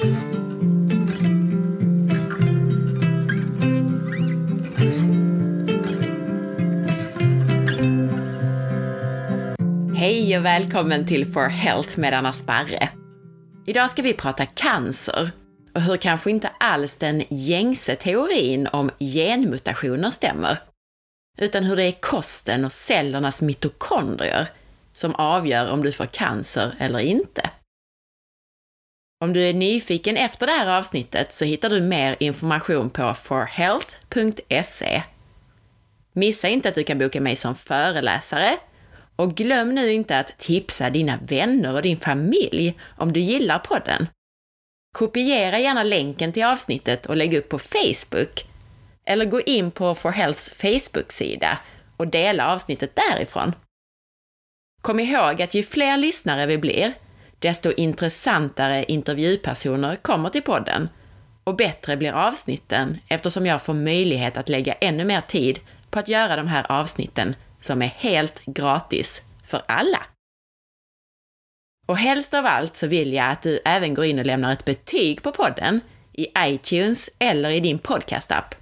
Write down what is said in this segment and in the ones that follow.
Hej och välkommen till For Health med Anna Sparre. Idag ska vi prata cancer och hur kanske inte alls den gängse teorin om genmutationer stämmer, utan hur det är kosten och cellernas mitokondrier som avgör om du får cancer eller inte. Om du är nyfiken efter det här avsnittet så hittar du mer information på forhealth.se. Missa inte att du kan boka mig som föreläsare och glöm nu inte att tipsa dina vänner och din familj om du gillar podden. Kopiera gärna länken till avsnittet och lägg upp på Facebook. Eller gå in på For Healths Facebook-sida och dela avsnittet därifrån. Kom ihåg att ju fler lyssnare vi blir, desto intressantare intervjupersoner kommer till podden och bättre blir avsnitten eftersom jag får möjlighet att lägga ännu mer tid på att göra de här avsnitten som är helt gratis för alla. Och helst av allt så vill jag att du även går in och lämnar ett betyg på podden i iTunes eller i din podcastapp.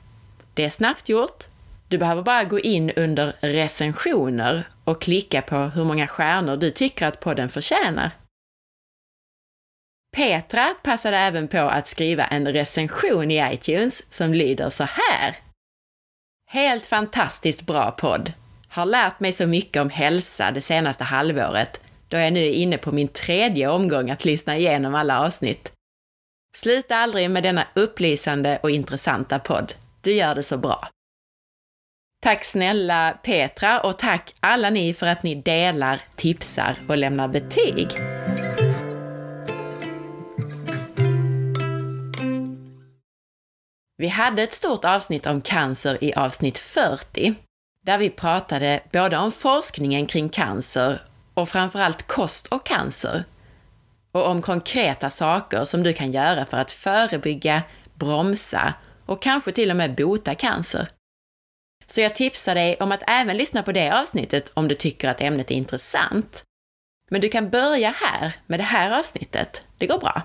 Det är snabbt gjort. Du behöver bara gå in under recensioner och klicka på hur många stjärnor du tycker att podden förtjänar. Petra passade även på att skriva en recension i iTunes som lyder så här. Helt fantastiskt bra podd! Har lärt mig så mycket om hälsa det senaste halvåret, då jag nu är inne på min tredje omgång att lyssna igenom alla avsnitt. Sluta aldrig med denna upplysande och intressanta podd. Du gör det så bra. Tack snälla Petra och tack alla ni för att ni delar, tipsar och lämnar betyg. Vi hade ett stort avsnitt om cancer i avsnitt 40, där vi pratade både om forskningen kring cancer och framförallt kost och cancer, och om konkreta saker som du kan göra för att förebygga, bromsa och kanske till och med bota cancer. Så jag tipsar dig om att även lyssna på det avsnittet om du tycker att ämnet är intressant. Men du kan börja här med det här avsnittet. Det går bra.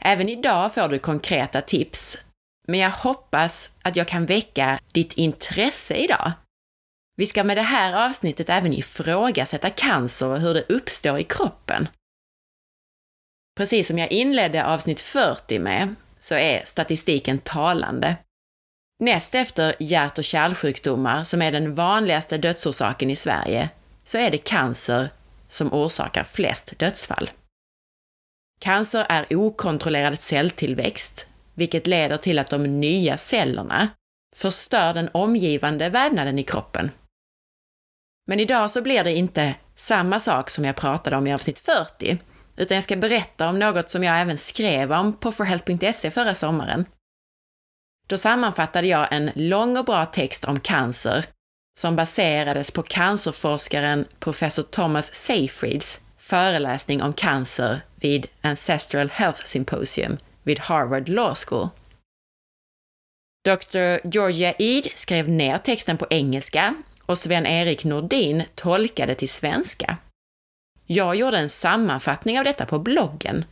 Även idag får du konkreta tips men jag hoppas att jag kan väcka ditt intresse idag. Vi ska med det här avsnittet även ifrågasätta cancer och hur det uppstår i kroppen. Precis som jag inledde avsnitt 40 med, så är statistiken talande. Näst efter hjärt och kärlsjukdomar, som är den vanligaste dödsorsaken i Sverige, så är det cancer som orsakar flest dödsfall. Cancer är okontrollerad celltillväxt, vilket leder till att de nya cellerna förstör den omgivande vävnaden i kroppen. Men idag så blir det inte samma sak som jag pratade om i avsnitt 40, utan jag ska berätta om något som jag även skrev om på forhealth.se förra sommaren. Då sammanfattade jag en lång och bra text om cancer som baserades på cancerforskaren professor Thomas Seyfrieds föreläsning om cancer vid Ancestral Health Symposium vid Harvard Law School. Dr. Georgia Eid skrev ner texten på engelska och Sven-Erik Nordin tolkade till svenska. Jag gjorde en sammanfattning av detta på bloggen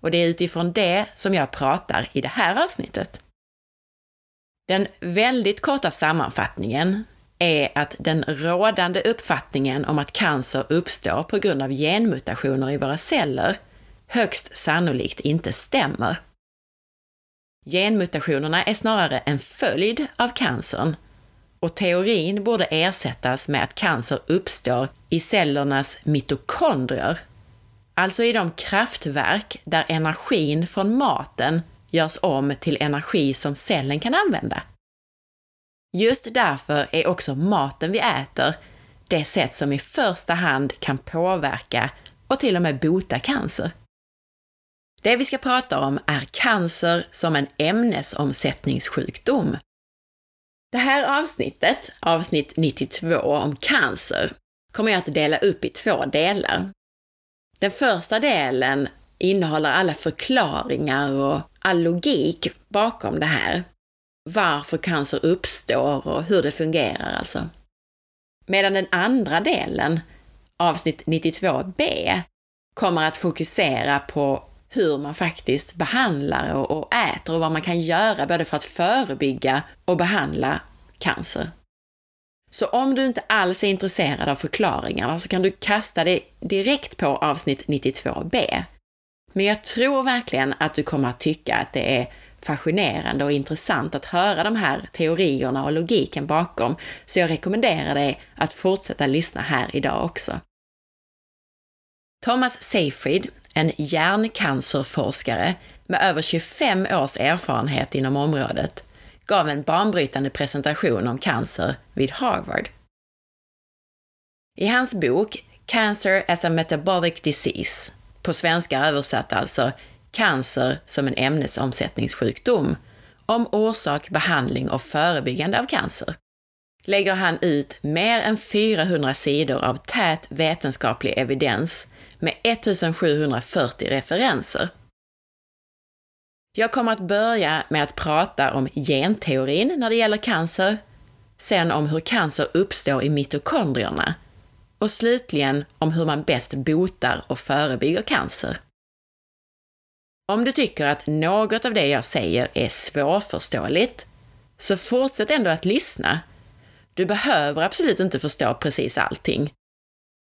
och det är utifrån det som jag pratar i det här avsnittet. Den väldigt korta sammanfattningen är att den rådande uppfattningen om att cancer uppstår på grund av genmutationer i våra celler högst sannolikt inte stämmer. Genmutationerna är snarare en följd av cancern och teorin borde ersättas med att cancer uppstår i cellernas mitokondrier, alltså i de kraftverk där energin från maten görs om till energi som cellen kan använda. Just därför är också maten vi äter det sätt som i första hand kan påverka och till och med bota cancer. Det vi ska prata om är cancer som en ämnesomsättningssjukdom. Det här avsnittet, avsnitt 92 om cancer, kommer jag att dela upp i två delar. Den första delen innehåller alla förklaringar och all logik bakom det här. Varför cancer uppstår och hur det fungerar alltså. Medan den andra delen, avsnitt 92b, kommer att fokusera på hur man faktiskt behandlar och, och äter och vad man kan göra både för att förebygga och behandla cancer. Så om du inte alls är intresserad av förklaringarna så kan du kasta dig direkt på avsnitt 92b. Men jag tror verkligen att du kommer att tycka att det är fascinerande och intressant att höra de här teorierna och logiken bakom, så jag rekommenderar dig att fortsätta lyssna här idag också. Thomas Seyfried, en hjärncancerforskare med över 25 års erfarenhet inom området, gav en banbrytande presentation om cancer vid Harvard. I hans bok Cancer as a Metabolic Disease, på svenska översatt alltså Cancer som en ämnesomsättningssjukdom, om orsak, behandling och förebyggande av cancer, lägger han ut mer än 400 sidor av tät vetenskaplig evidens med 1740 referenser. Jag kommer att börja med att prata om genteorin när det gäller cancer, sen om hur cancer uppstår i mitokondrierna och slutligen om hur man bäst botar och förebygger cancer. Om du tycker att något av det jag säger är svårförståeligt, så fortsätt ändå att lyssna. Du behöver absolut inte förstå precis allting.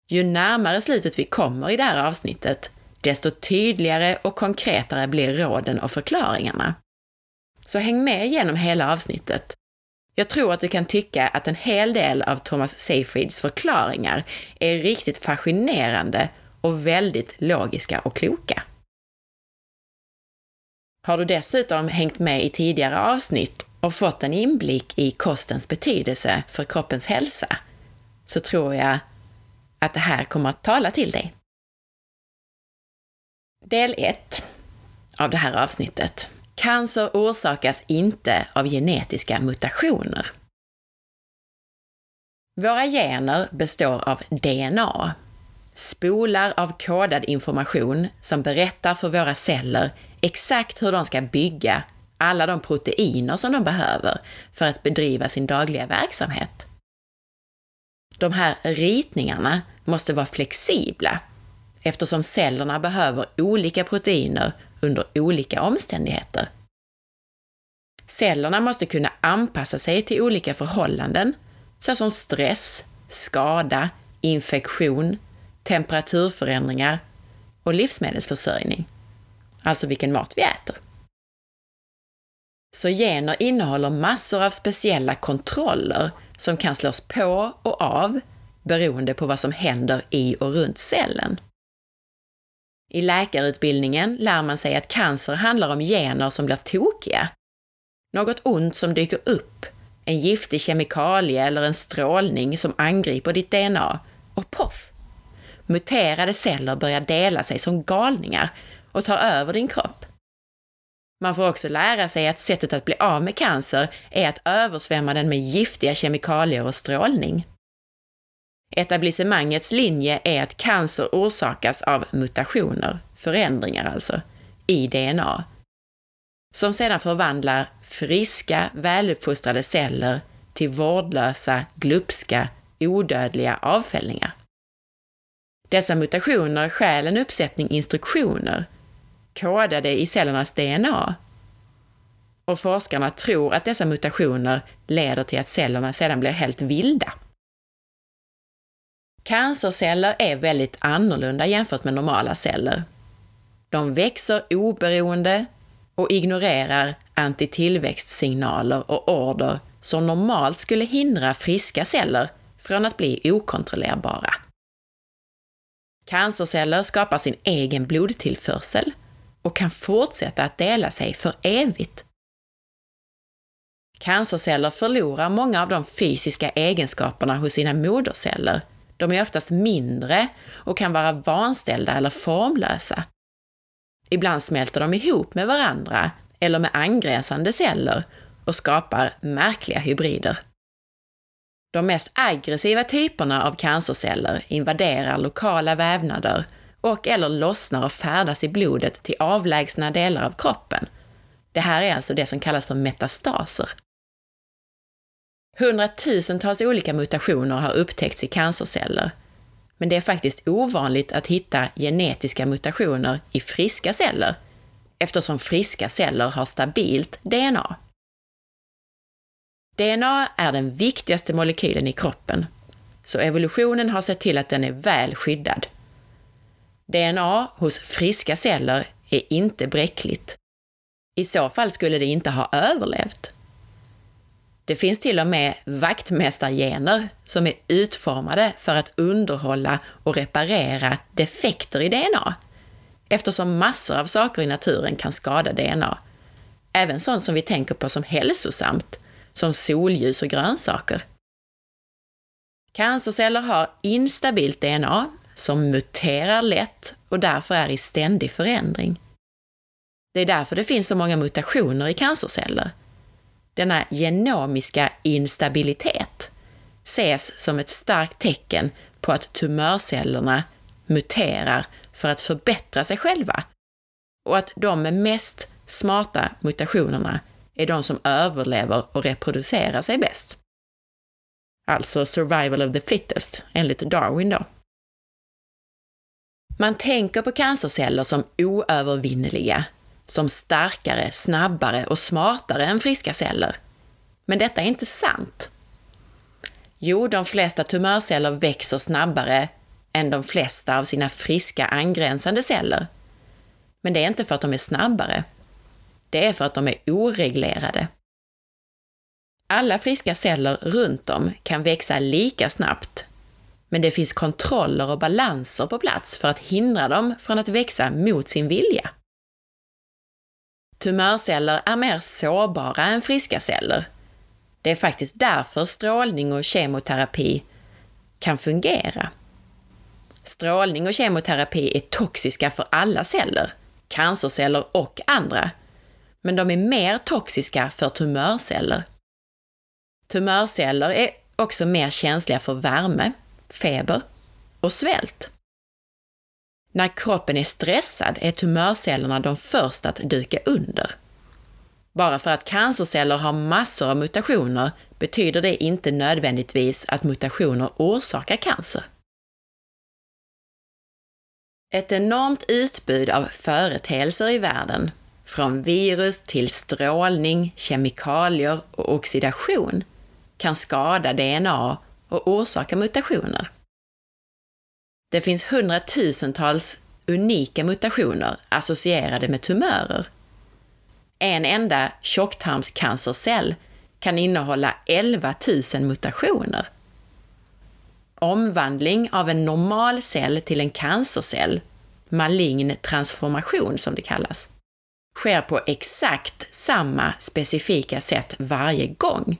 Ju närmare slutet vi kommer i det här avsnittet, desto tydligare och konkretare blir råden och förklaringarna. Så häng med genom hela avsnittet. Jag tror att du kan tycka att en hel del av Thomas Seyfrieds förklaringar är riktigt fascinerande och väldigt logiska och kloka. Har du dessutom hängt med i tidigare avsnitt och fått en inblick i kostens betydelse för kroppens hälsa, så tror jag att det här kommer att tala till dig. Del 1 av det här avsnittet. Cancer orsakas inte av genetiska mutationer. Våra gener består av DNA, spolar av kodad information som berättar för våra celler exakt hur de ska bygga alla de proteiner som de behöver för att bedriva sin dagliga verksamhet. De här ritningarna måste vara flexibla eftersom cellerna behöver olika proteiner under olika omständigheter. Cellerna måste kunna anpassa sig till olika förhållanden, såsom stress, skada, infektion, temperaturförändringar och livsmedelsförsörjning, alltså vilken mat vi äter. Så gener innehåller massor av speciella kontroller som kan slås på och av beroende på vad som händer i och runt cellen. I läkarutbildningen lär man sig att cancer handlar om gener som blir tokiga. Något ont som dyker upp, en giftig kemikalie eller en strålning som angriper ditt DNA och poff! Muterade celler börjar dela sig som galningar och tar över din kropp. Man får också lära sig att sättet att bli av med cancer är att översvämma den med giftiga kemikalier och strålning. Etablissemangets linje är att cancer orsakas av mutationer, förändringar alltså, i DNA, som sedan förvandlar friska, väluppfostrade celler till vårdlösa, glupska, odödliga avfällningar. Dessa mutationer stjäl en uppsättning instruktioner, kodade i cellernas DNA. Och forskarna tror att dessa mutationer leder till att cellerna sedan blir helt vilda. Cancerceller är väldigt annorlunda jämfört med normala celler. De växer oberoende och ignorerar antitillväxtsignaler och order som normalt skulle hindra friska celler från att bli okontrollerbara. Cancerceller skapar sin egen blodtillförsel och kan fortsätta att dela sig för evigt. Cancerceller förlorar många av de fysiska egenskaperna hos sina moderceller de är oftast mindre och kan vara vanställda eller formlösa. Ibland smälter de ihop med varandra eller med angränsande celler och skapar märkliga hybrider. De mest aggressiva typerna av cancerceller invaderar lokala vävnader och eller lossnar och färdas i blodet till avlägsna delar av kroppen. Det här är alltså det som kallas för metastaser. Hundratusentals olika mutationer har upptäckts i cancerceller Men det är faktiskt ovanligt att hitta genetiska mutationer i friska celler, eftersom friska celler har stabilt DNA. DNA är den viktigaste molekylen i kroppen, så evolutionen har sett till att den är väl skyddad. DNA hos friska celler är inte bräckligt. I så fall skulle det inte ha överlevt. Det finns till och med vaktmästargener som är utformade för att underhålla och reparera defekter i DNA, eftersom massor av saker i naturen kan skada DNA. Även sånt som vi tänker på som hälsosamt, som solljus och grönsaker. Cancerceller har instabilt DNA som muterar lätt och därför är i ständig förändring. Det är därför det finns så många mutationer i cancerceller. Denna genomiska instabilitet ses som ett starkt tecken på att tumörcellerna muterar för att förbättra sig själva och att de med mest smarta mutationerna är de som överlever och reproducerar sig bäst. Alltså survival of the fittest, enligt Darwin då. Man tänker på cancerceller som oövervinneliga, som starkare, snabbare och smartare än friska celler. Men detta är inte sant. Jo, de flesta tumörceller växer snabbare än de flesta av sina friska angränsande celler. Men det är inte för att de är snabbare. Det är för att de är oreglerade. Alla friska celler runt om kan växa lika snabbt, men det finns kontroller och balanser på plats för att hindra dem från att växa mot sin vilja. Tumörceller är mer sårbara än friska celler. Det är faktiskt därför strålning och kemoterapi kan fungera. Strålning och kemoterapi är toxiska för alla celler, cancerceller och andra, men de är mer toxiska för tumörceller. Tumörceller är också mer känsliga för värme, feber och svält. När kroppen är stressad är tumörcellerna de första att dyka under. Bara för att cancerceller har massor av mutationer betyder det inte nödvändigtvis att mutationer orsakar cancer. Ett enormt utbud av företeelser i världen, från virus till strålning, kemikalier och oxidation, kan skada DNA och orsaka mutationer. Det finns hundratusentals unika mutationer associerade med tumörer. En enda tjocktarmscancercell kan innehålla 11 000 mutationer. Omvandling av en normal cell till en cancercell, malign transformation som det kallas, sker på exakt samma specifika sätt varje gång.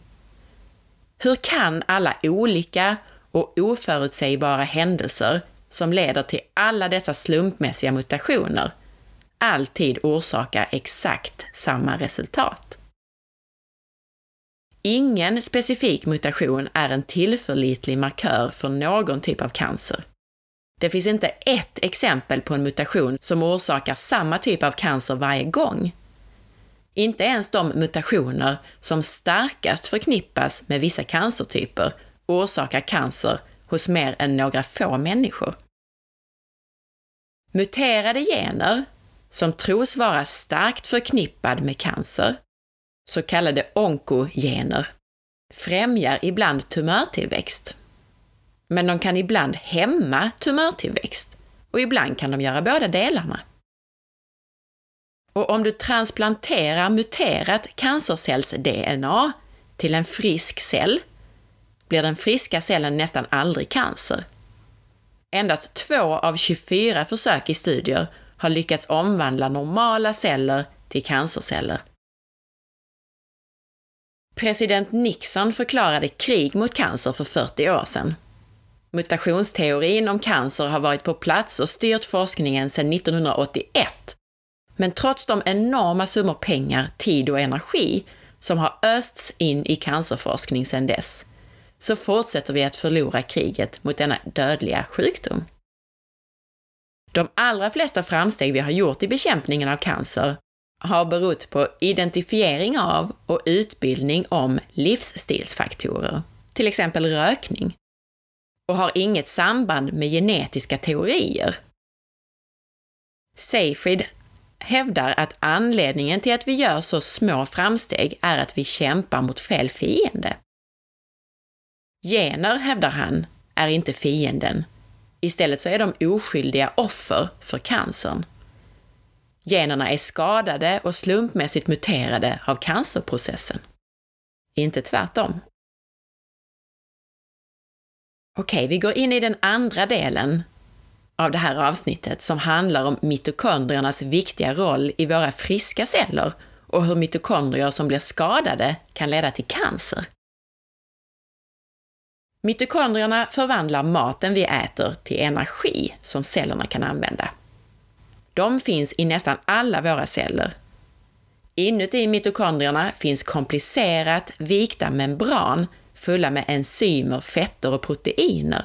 Hur kan alla olika och oförutsägbara händelser som leder till alla dessa slumpmässiga mutationer alltid orsakar exakt samma resultat? Ingen specifik mutation är en tillförlitlig markör för någon typ av cancer. Det finns inte ett exempel på en mutation som orsakar samma typ av cancer varje gång. Inte ens de mutationer som starkast förknippas med vissa cancertyper orsakar cancer hos mer än några få människor. Muterade gener, som tros vara starkt förknippad med cancer, så kallade onkogener, främjar ibland tumörtillväxt. Men de kan ibland hämma tumörtillväxt och ibland kan de göra båda delarna. Och om du transplanterar muterat cancercells-DNA till en frisk cell blir den friska cellen nästan aldrig cancer. Endast två av 24 försök i studier har lyckats omvandla normala celler till cancerceller. President Nixon förklarade krig mot cancer för 40 år sedan. Mutationsteorin om cancer har varit på plats och styrt forskningen sedan 1981 men trots de enorma summor pengar, tid och energi som har östs in i cancerforskning sedan dess, så fortsätter vi att förlora kriget mot denna dödliga sjukdom. De allra flesta framsteg vi har gjort i bekämpningen av cancer har berott på identifiering av och utbildning om livsstilsfaktorer, till exempel rökning. och har inget samband med genetiska teorier. Seyfried hävdar att anledningen till att vi gör så små framsteg är att vi kämpar mot fel fiende. Gener, hävdar han, är inte fienden. Istället så är de oskyldiga offer för cancern. Generna är skadade och slumpmässigt muterade av cancerprocessen. Inte tvärtom. Okej, vi går in i den andra delen av det här avsnittet som handlar om mitokondriernas viktiga roll i våra friska celler och hur mitokondrier som blir skadade kan leda till cancer. Mitokondrierna förvandlar maten vi äter till energi som cellerna kan använda. De finns i nästan alla våra celler. Inuti mitokondrierna finns komplicerat vikta membran fulla med enzymer, fetter och proteiner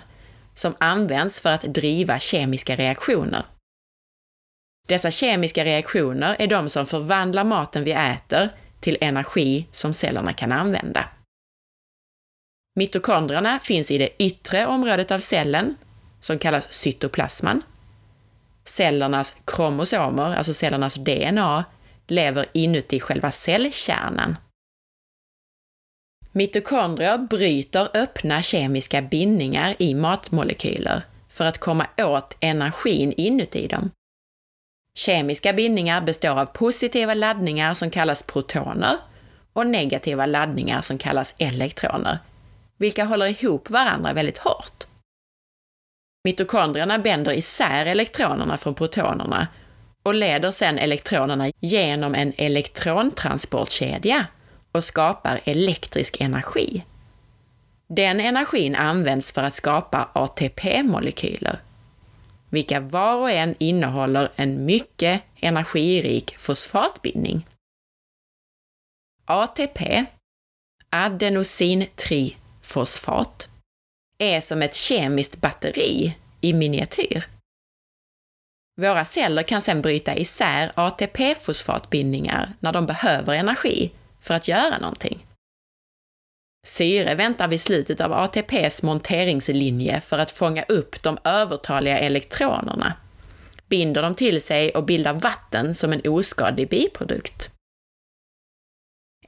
som används för att driva kemiska reaktioner. Dessa kemiska reaktioner är de som förvandlar maten vi äter till energi som cellerna kan använda. Mitokondrierna finns i det yttre området av cellen, som kallas cytoplasman. Cellernas kromosomer, alltså cellernas DNA, lever inuti själva cellkärnan. Mitokondrier bryter öppna kemiska bindningar i matmolekyler för att komma åt energin inuti dem. Kemiska bindningar består av positiva laddningar som kallas protoner och negativa laddningar som kallas elektroner, vilka håller ihop varandra väldigt hårt. Mitokondrierna bänder isär elektronerna från protonerna och leder sedan elektronerna genom en elektrontransportkedja och skapar elektrisk energi. Den energin används för att skapa ATP-molekyler, vilka var och en innehåller en mycket energirik fosfatbindning. ATP, Fosfat, är som ett kemiskt batteri i miniatyr. Våra celler kan sedan bryta isär ATP-fosfatbindningar när de behöver energi för att göra någonting. Syre väntar vid slutet av ATPs monteringslinje för att fånga upp de övertaliga elektronerna, binder dem till sig och bildar vatten som en oskadlig biprodukt.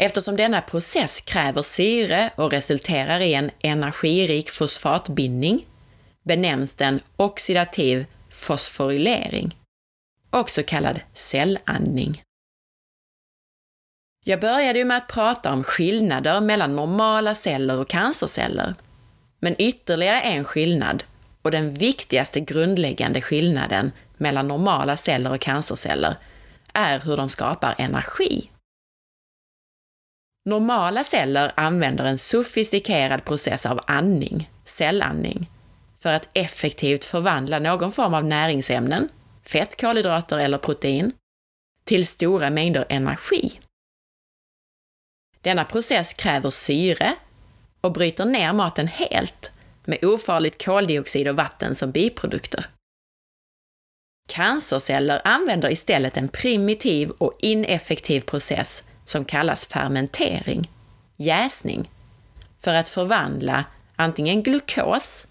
Eftersom denna process kräver syre och resulterar i en energirik fosfatbindning benämns den oxidativ fosforylering, också kallad cellandning. Jag började ju med att prata om skillnader mellan normala celler och cancerceller. Men ytterligare en skillnad, och den viktigaste grundläggande skillnaden mellan normala celler och cancerceller, är hur de skapar energi. Normala celler använder en sofistikerad process av andning, cellandning, för att effektivt förvandla någon form av näringsämnen, fett, kolhydrater eller protein, till stora mängder energi. Denna process kräver syre och bryter ner maten helt med ofarligt koldioxid och vatten som biprodukter. Cancerceller använder istället en primitiv och ineffektiv process som kallas fermentering, jäsning, för att förvandla antingen glukos,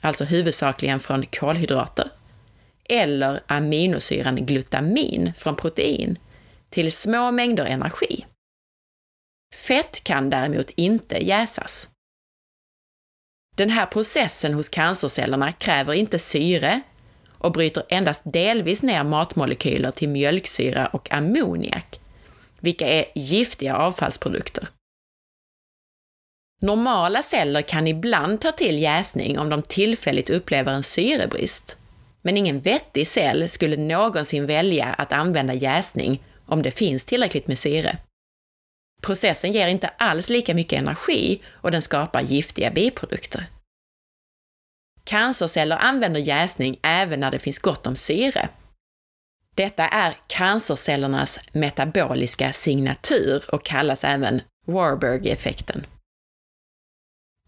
alltså huvudsakligen från kolhydrater, eller aminosyran glutamin från protein, till små mängder energi. Fett kan däremot inte jäsas. Den här processen hos cancercellerna kräver inte syre och bryter endast delvis ner matmolekyler till mjölksyra och ammoniak, vilka är giftiga avfallsprodukter. Normala celler kan ibland ta till jäsning om de tillfälligt upplever en syrebrist, men ingen vettig cell skulle någonsin välja att använda jäsning om det finns tillräckligt med syre. Processen ger inte alls lika mycket energi och den skapar giftiga biprodukter. Cancerceller använder jäsning även när det finns gott om syre. Detta är cancercellernas metaboliska signatur och kallas även Warburg-effekten.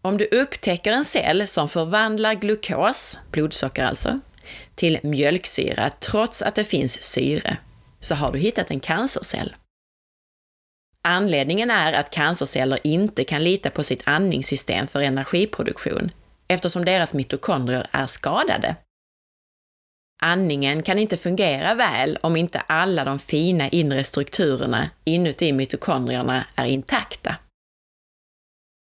Om du upptäcker en cell som förvandlar glukos, blodsocker alltså, till mjölksyra trots att det finns syre, så har du hittat en cancercell. Anledningen är att cancerceller inte kan lita på sitt andningssystem för energiproduktion, eftersom deras mitokondrier är skadade. Andningen kan inte fungera väl om inte alla de fina inre strukturerna inuti mitokondrierna är intakta.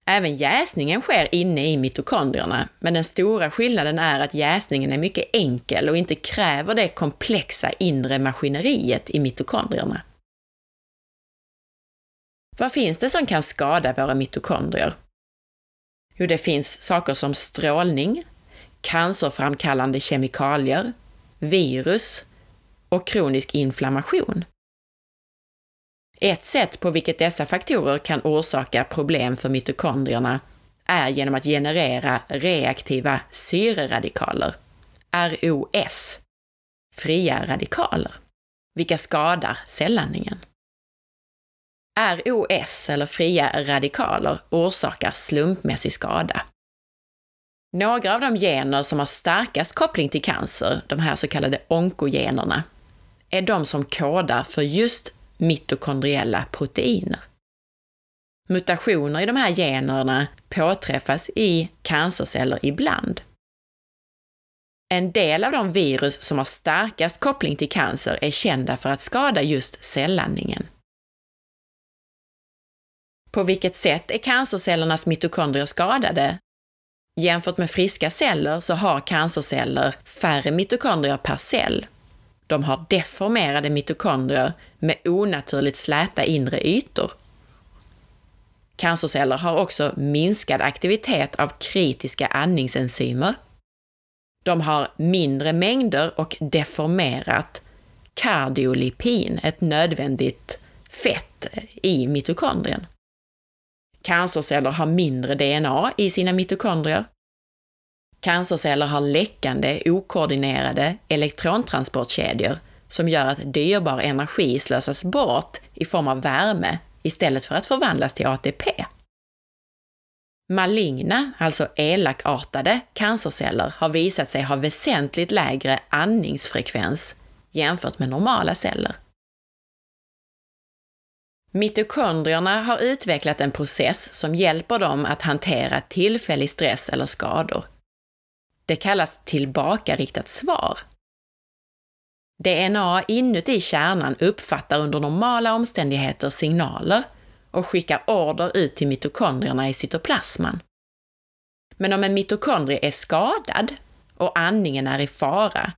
Även jäsningen sker inne i mitokondrierna, men den stora skillnaden är att jäsningen är mycket enkel och inte kräver det komplexa inre maskineriet i mitokondrierna. Vad finns det som kan skada våra mitokondrier? Jo, det finns saker som strålning, cancerframkallande kemikalier, virus och kronisk inflammation. Ett sätt på vilket dessa faktorer kan orsaka problem för mitokondrierna är genom att generera reaktiva syreradikaler, ROS, fria radikaler, vilka skadar cellandningen. ROS, eller fria radikaler, orsakar slumpmässig skada. Några av de gener som har starkast koppling till cancer, de här så kallade onkogenerna, är de som kodar för just mitokondriella proteiner. Mutationer i de här generna påträffas i cancerceller ibland. En del av de virus som har starkast koppling till cancer är kända för att skada just cellandningen. På vilket sätt är cancercellernas mitokondrier skadade? Jämfört med friska celler så har cancerceller färre mitokondrier per cell. De har deformerade mitokondrier med onaturligt släta inre ytor. Cancerceller har också minskad aktivitet av kritiska andningsenzymer. De har mindre mängder och deformerat kardiolipin, ett nödvändigt fett i mitokondrien. Cancerceller har mindre DNA i sina mitokondrier. Cancerceller har läckande, okoordinerade elektrontransportkedjor som gör att dyrbar energi slösas bort i form av värme istället för att förvandlas till ATP. Maligna, alltså elakartade, cancerceller har visat sig ha väsentligt lägre andningsfrekvens jämfört med normala celler. Mitokondrierna har utvecklat en process som hjälper dem att hantera tillfällig stress eller skador. Det kallas tillbakariktat svar. DNA inuti kärnan uppfattar under normala omständigheter signaler och skickar order ut till mitokondrierna i cytoplasman. Men om en mitokondrie är skadad och andningen är i fara,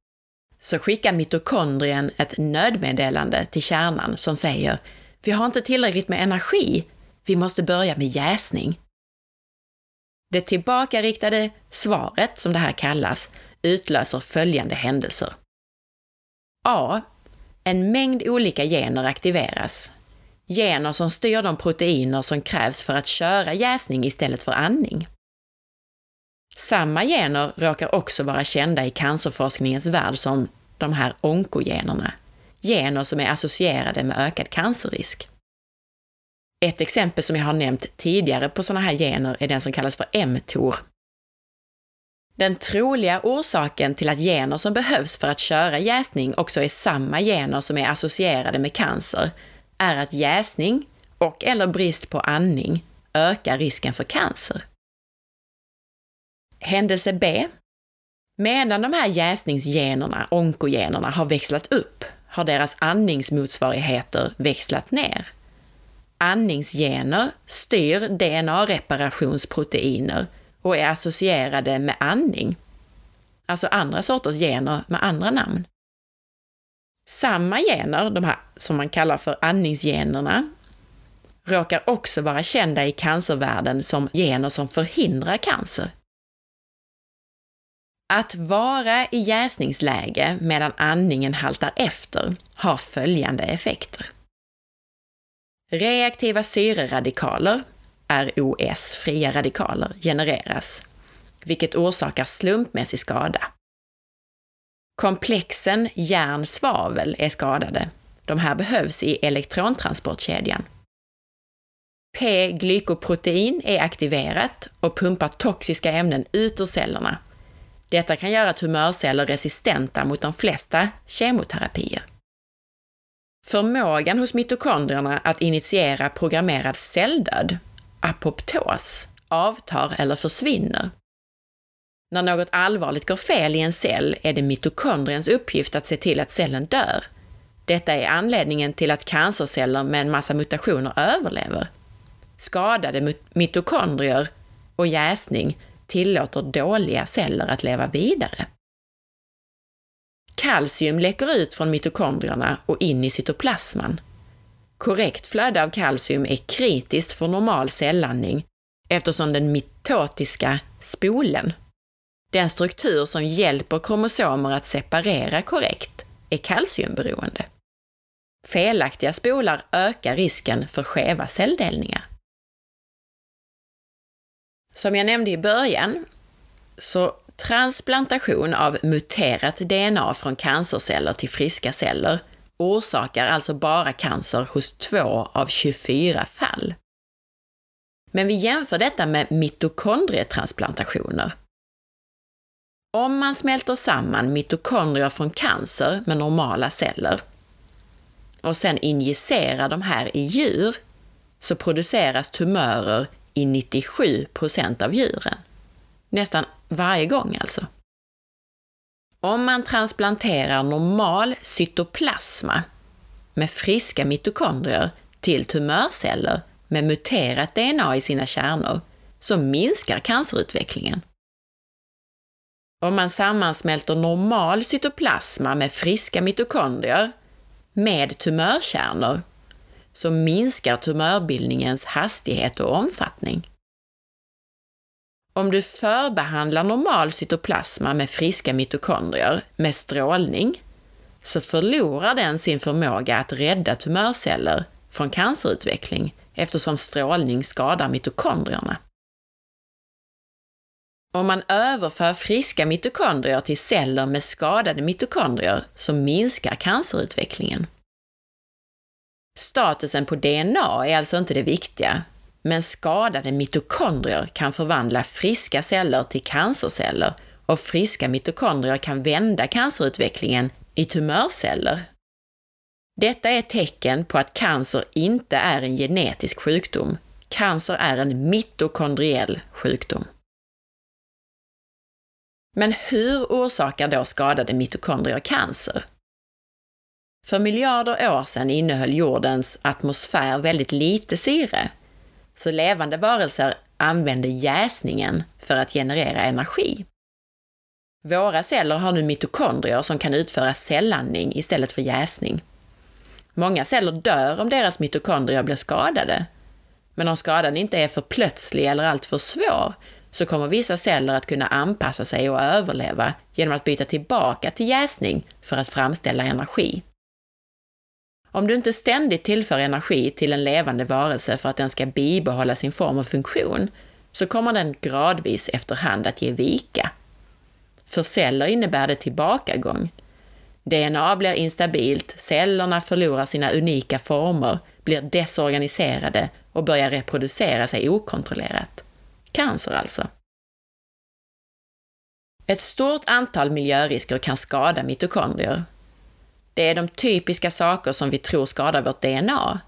så skickar mitokondrien ett nödmeddelande till kärnan som säger vi har inte tillräckligt med energi. Vi måste börja med jäsning. Det tillbakariktade svaret, som det här kallas, utlöser följande händelser. A. En mängd olika gener aktiveras. Gener som styr de proteiner som krävs för att köra jäsning istället för andning. Samma gener råkar också vara kända i cancerforskningens värld som de här onkogenerna, gener som är associerade med ökad cancerrisk. Ett exempel som jag har nämnt tidigare på sådana här gener är den som kallas för mTOR. Den troliga orsaken till att gener som behövs för att köra jäsning också är samma gener som är associerade med cancer är att jäsning och eller brist på andning ökar risken för cancer. Händelse B. Medan de här jäsningsgenerna, onkogenerna, har växlat upp har deras andningsmotsvarigheter växlat ner. Andningsgener styr DNA-reparationsproteiner och är associerade med andning, alltså andra sorters gener med andra namn. Samma gener, de här som man kallar för andningsgenerna, råkar också vara kända i cancervärlden som gener som förhindrar cancer. Att vara i jäsningsläge medan andningen haltar efter har följande effekter. Reaktiva syreradikaler, ROS, fria radikaler, genereras, vilket orsakar slumpmässig skada. Komplexen järn-svavel är skadade. De här behövs i elektrontransportkedjan. P-glykoprotein är aktiverat och pumpar toxiska ämnen ut ur cellerna detta kan göra tumörceller resistenta mot de flesta kemoterapier. Förmågan hos mitokondrierna att initiera programmerad celldöd, apoptos, avtar eller försvinner. När något allvarligt går fel i en cell är det mitokondriens uppgift att se till att cellen dör. Detta är anledningen till att cancerceller med en massa mutationer överlever. Skadade mitokondrier och jäsning tillåter dåliga celler att leva vidare. Kalcium läcker ut från mitokondrierna och in i cytoplasman. Korrekt flöde av kalcium är kritiskt för normal cellandning eftersom den mitotiska spolen, den struktur som hjälper kromosomer att separera korrekt, är kalciumberoende. Felaktiga spolar ökar risken för skeva celldelningar. Som jag nämnde i början, så transplantation av muterat DNA från cancerceller till friska celler orsakar alltså bara cancer hos två av 24 fall. Men vi jämför detta med mitokondrietransplantationer. Om man smälter samman mitokondrier från cancer med normala celler och sen injicerar de här i djur så produceras tumörer i 97 procent av djuren. Nästan varje gång alltså. Om man transplanterar normal cytoplasma med friska mitokondrier till tumörceller med muterat DNA i sina kärnor så minskar cancerutvecklingen. Om man sammansmälter normal cytoplasma med friska mitokondrier med tumörkärnor så minskar tumörbildningens hastighet och omfattning. Om du förbehandlar normal cytoplasma med friska mitokondrier med strålning så förlorar den sin förmåga att rädda tumörceller från cancerutveckling eftersom strålning skadar mitokondrierna. Om man överför friska mitokondrier till celler med skadade mitokondrier så minskar cancerutvecklingen. Statusen på DNA är alltså inte det viktiga, men skadade mitokondrier kan förvandla friska celler till cancerceller och friska mitokondrier kan vända cancerutvecklingen i tumörceller. Detta är ett tecken på att cancer inte är en genetisk sjukdom. Cancer är en mitokondriell sjukdom. Men hur orsakar då skadade mitokondrier cancer? För miljarder år sedan innehöll jordens atmosfär väldigt lite syre, så levande varelser använde jäsningen för att generera energi. Våra celler har nu mitokondrier som kan utföra cellandning istället för jäsning. Många celler dör om deras mitokondrier blir skadade. Men om skadan inte är för plötslig eller alltför svår så kommer vissa celler att kunna anpassa sig och överleva genom att byta tillbaka till jäsning för att framställa energi. Om du inte ständigt tillför energi till en levande varelse för att den ska bibehålla sin form och funktion, så kommer den gradvis efterhand att ge vika. För celler innebär det tillbakagång. DNA blir instabilt, cellerna förlorar sina unika former, blir desorganiserade och börjar reproducera sig okontrollerat. Cancer alltså. Ett stort antal miljörisker kan skada mitokondrier, det är de typiska saker som vi tror skadar vårt DNA.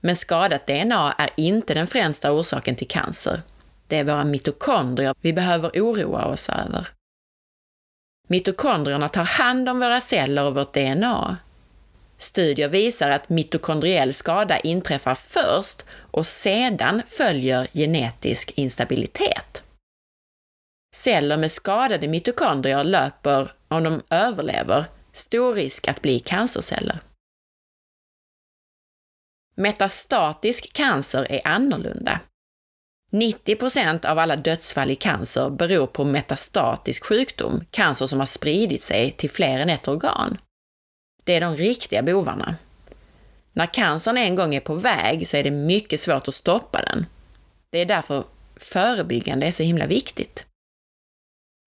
Men skadat DNA är inte den främsta orsaken till cancer. Det är våra mitokondrier vi behöver oroa oss över. Mitokondrierna tar hand om våra celler och vårt DNA. Studier visar att mitokondriell skada inträffar först och sedan följer genetisk instabilitet. Celler med skadade mitokondrier löper, om de överlever, stor risk att bli cancerceller. Metastatisk cancer är annorlunda. 90% av alla dödsfall i cancer beror på metastatisk sjukdom, cancer som har spridit sig till fler än ett organ. Det är de riktiga bovarna. När cancern en gång är på väg så är det mycket svårt att stoppa den. Det är därför förebyggande är så himla viktigt.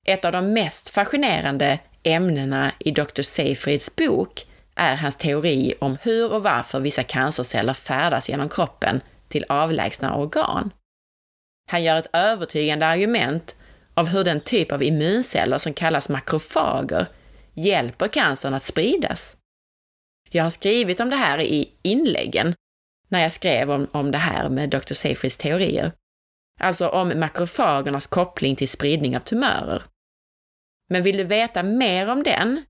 Ett av de mest fascinerande ämnena i Dr. Seyfrieds bok är hans teori om hur och varför vissa cancerceller färdas genom kroppen till avlägsna organ. Han gör ett övertygande argument av hur den typ av immunceller som kallas makrofager hjälper cancern att spridas. Jag har skrivit om det här i inläggen när jag skrev om, om det här med Dr. Seyfrieds teorier. alltså om makrofagernas koppling till spridning av tumörer. Men vill du veta mer om den,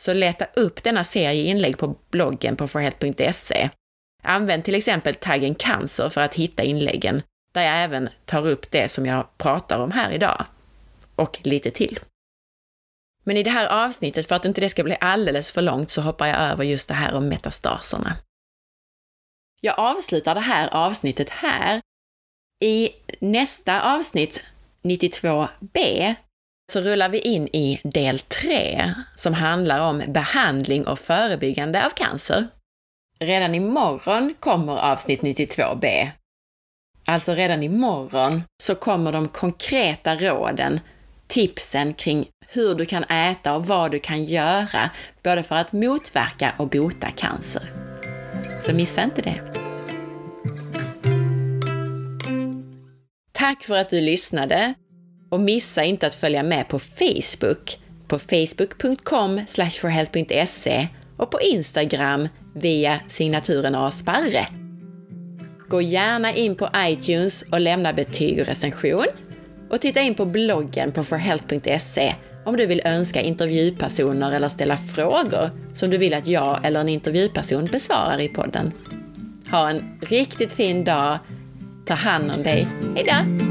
så leta upp denna serie inlägg på bloggen på forhealth.se. Använd till exempel taggen cancer för att hitta inläggen, där jag även tar upp det som jag pratar om här idag. Och lite till. Men i det här avsnittet, för att inte det ska bli alldeles för långt, så hoppar jag över just det här om metastaserna. Jag avslutar det här avsnittet här. I nästa avsnitt, 92b, så rullar vi in i del 3 som handlar om behandling och förebyggande av cancer. Redan imorgon kommer avsnitt 92b. Alltså redan imorgon så kommer de konkreta råden, tipsen kring hur du kan äta och vad du kan göra, både för att motverka och bota cancer. Så missa inte det! Tack för att du lyssnade! Och missa inte att följa med på Facebook, på facebook.com forhealth.se och på Instagram via signaturen asparre. Gå gärna in på iTunes och lämna betyg och recension. Och titta in på bloggen på forhealth.se om du vill önska intervjupersoner eller ställa frågor som du vill att jag eller en intervjuperson besvarar i podden. Ha en riktigt fin dag. Ta hand om dig. Hejdå!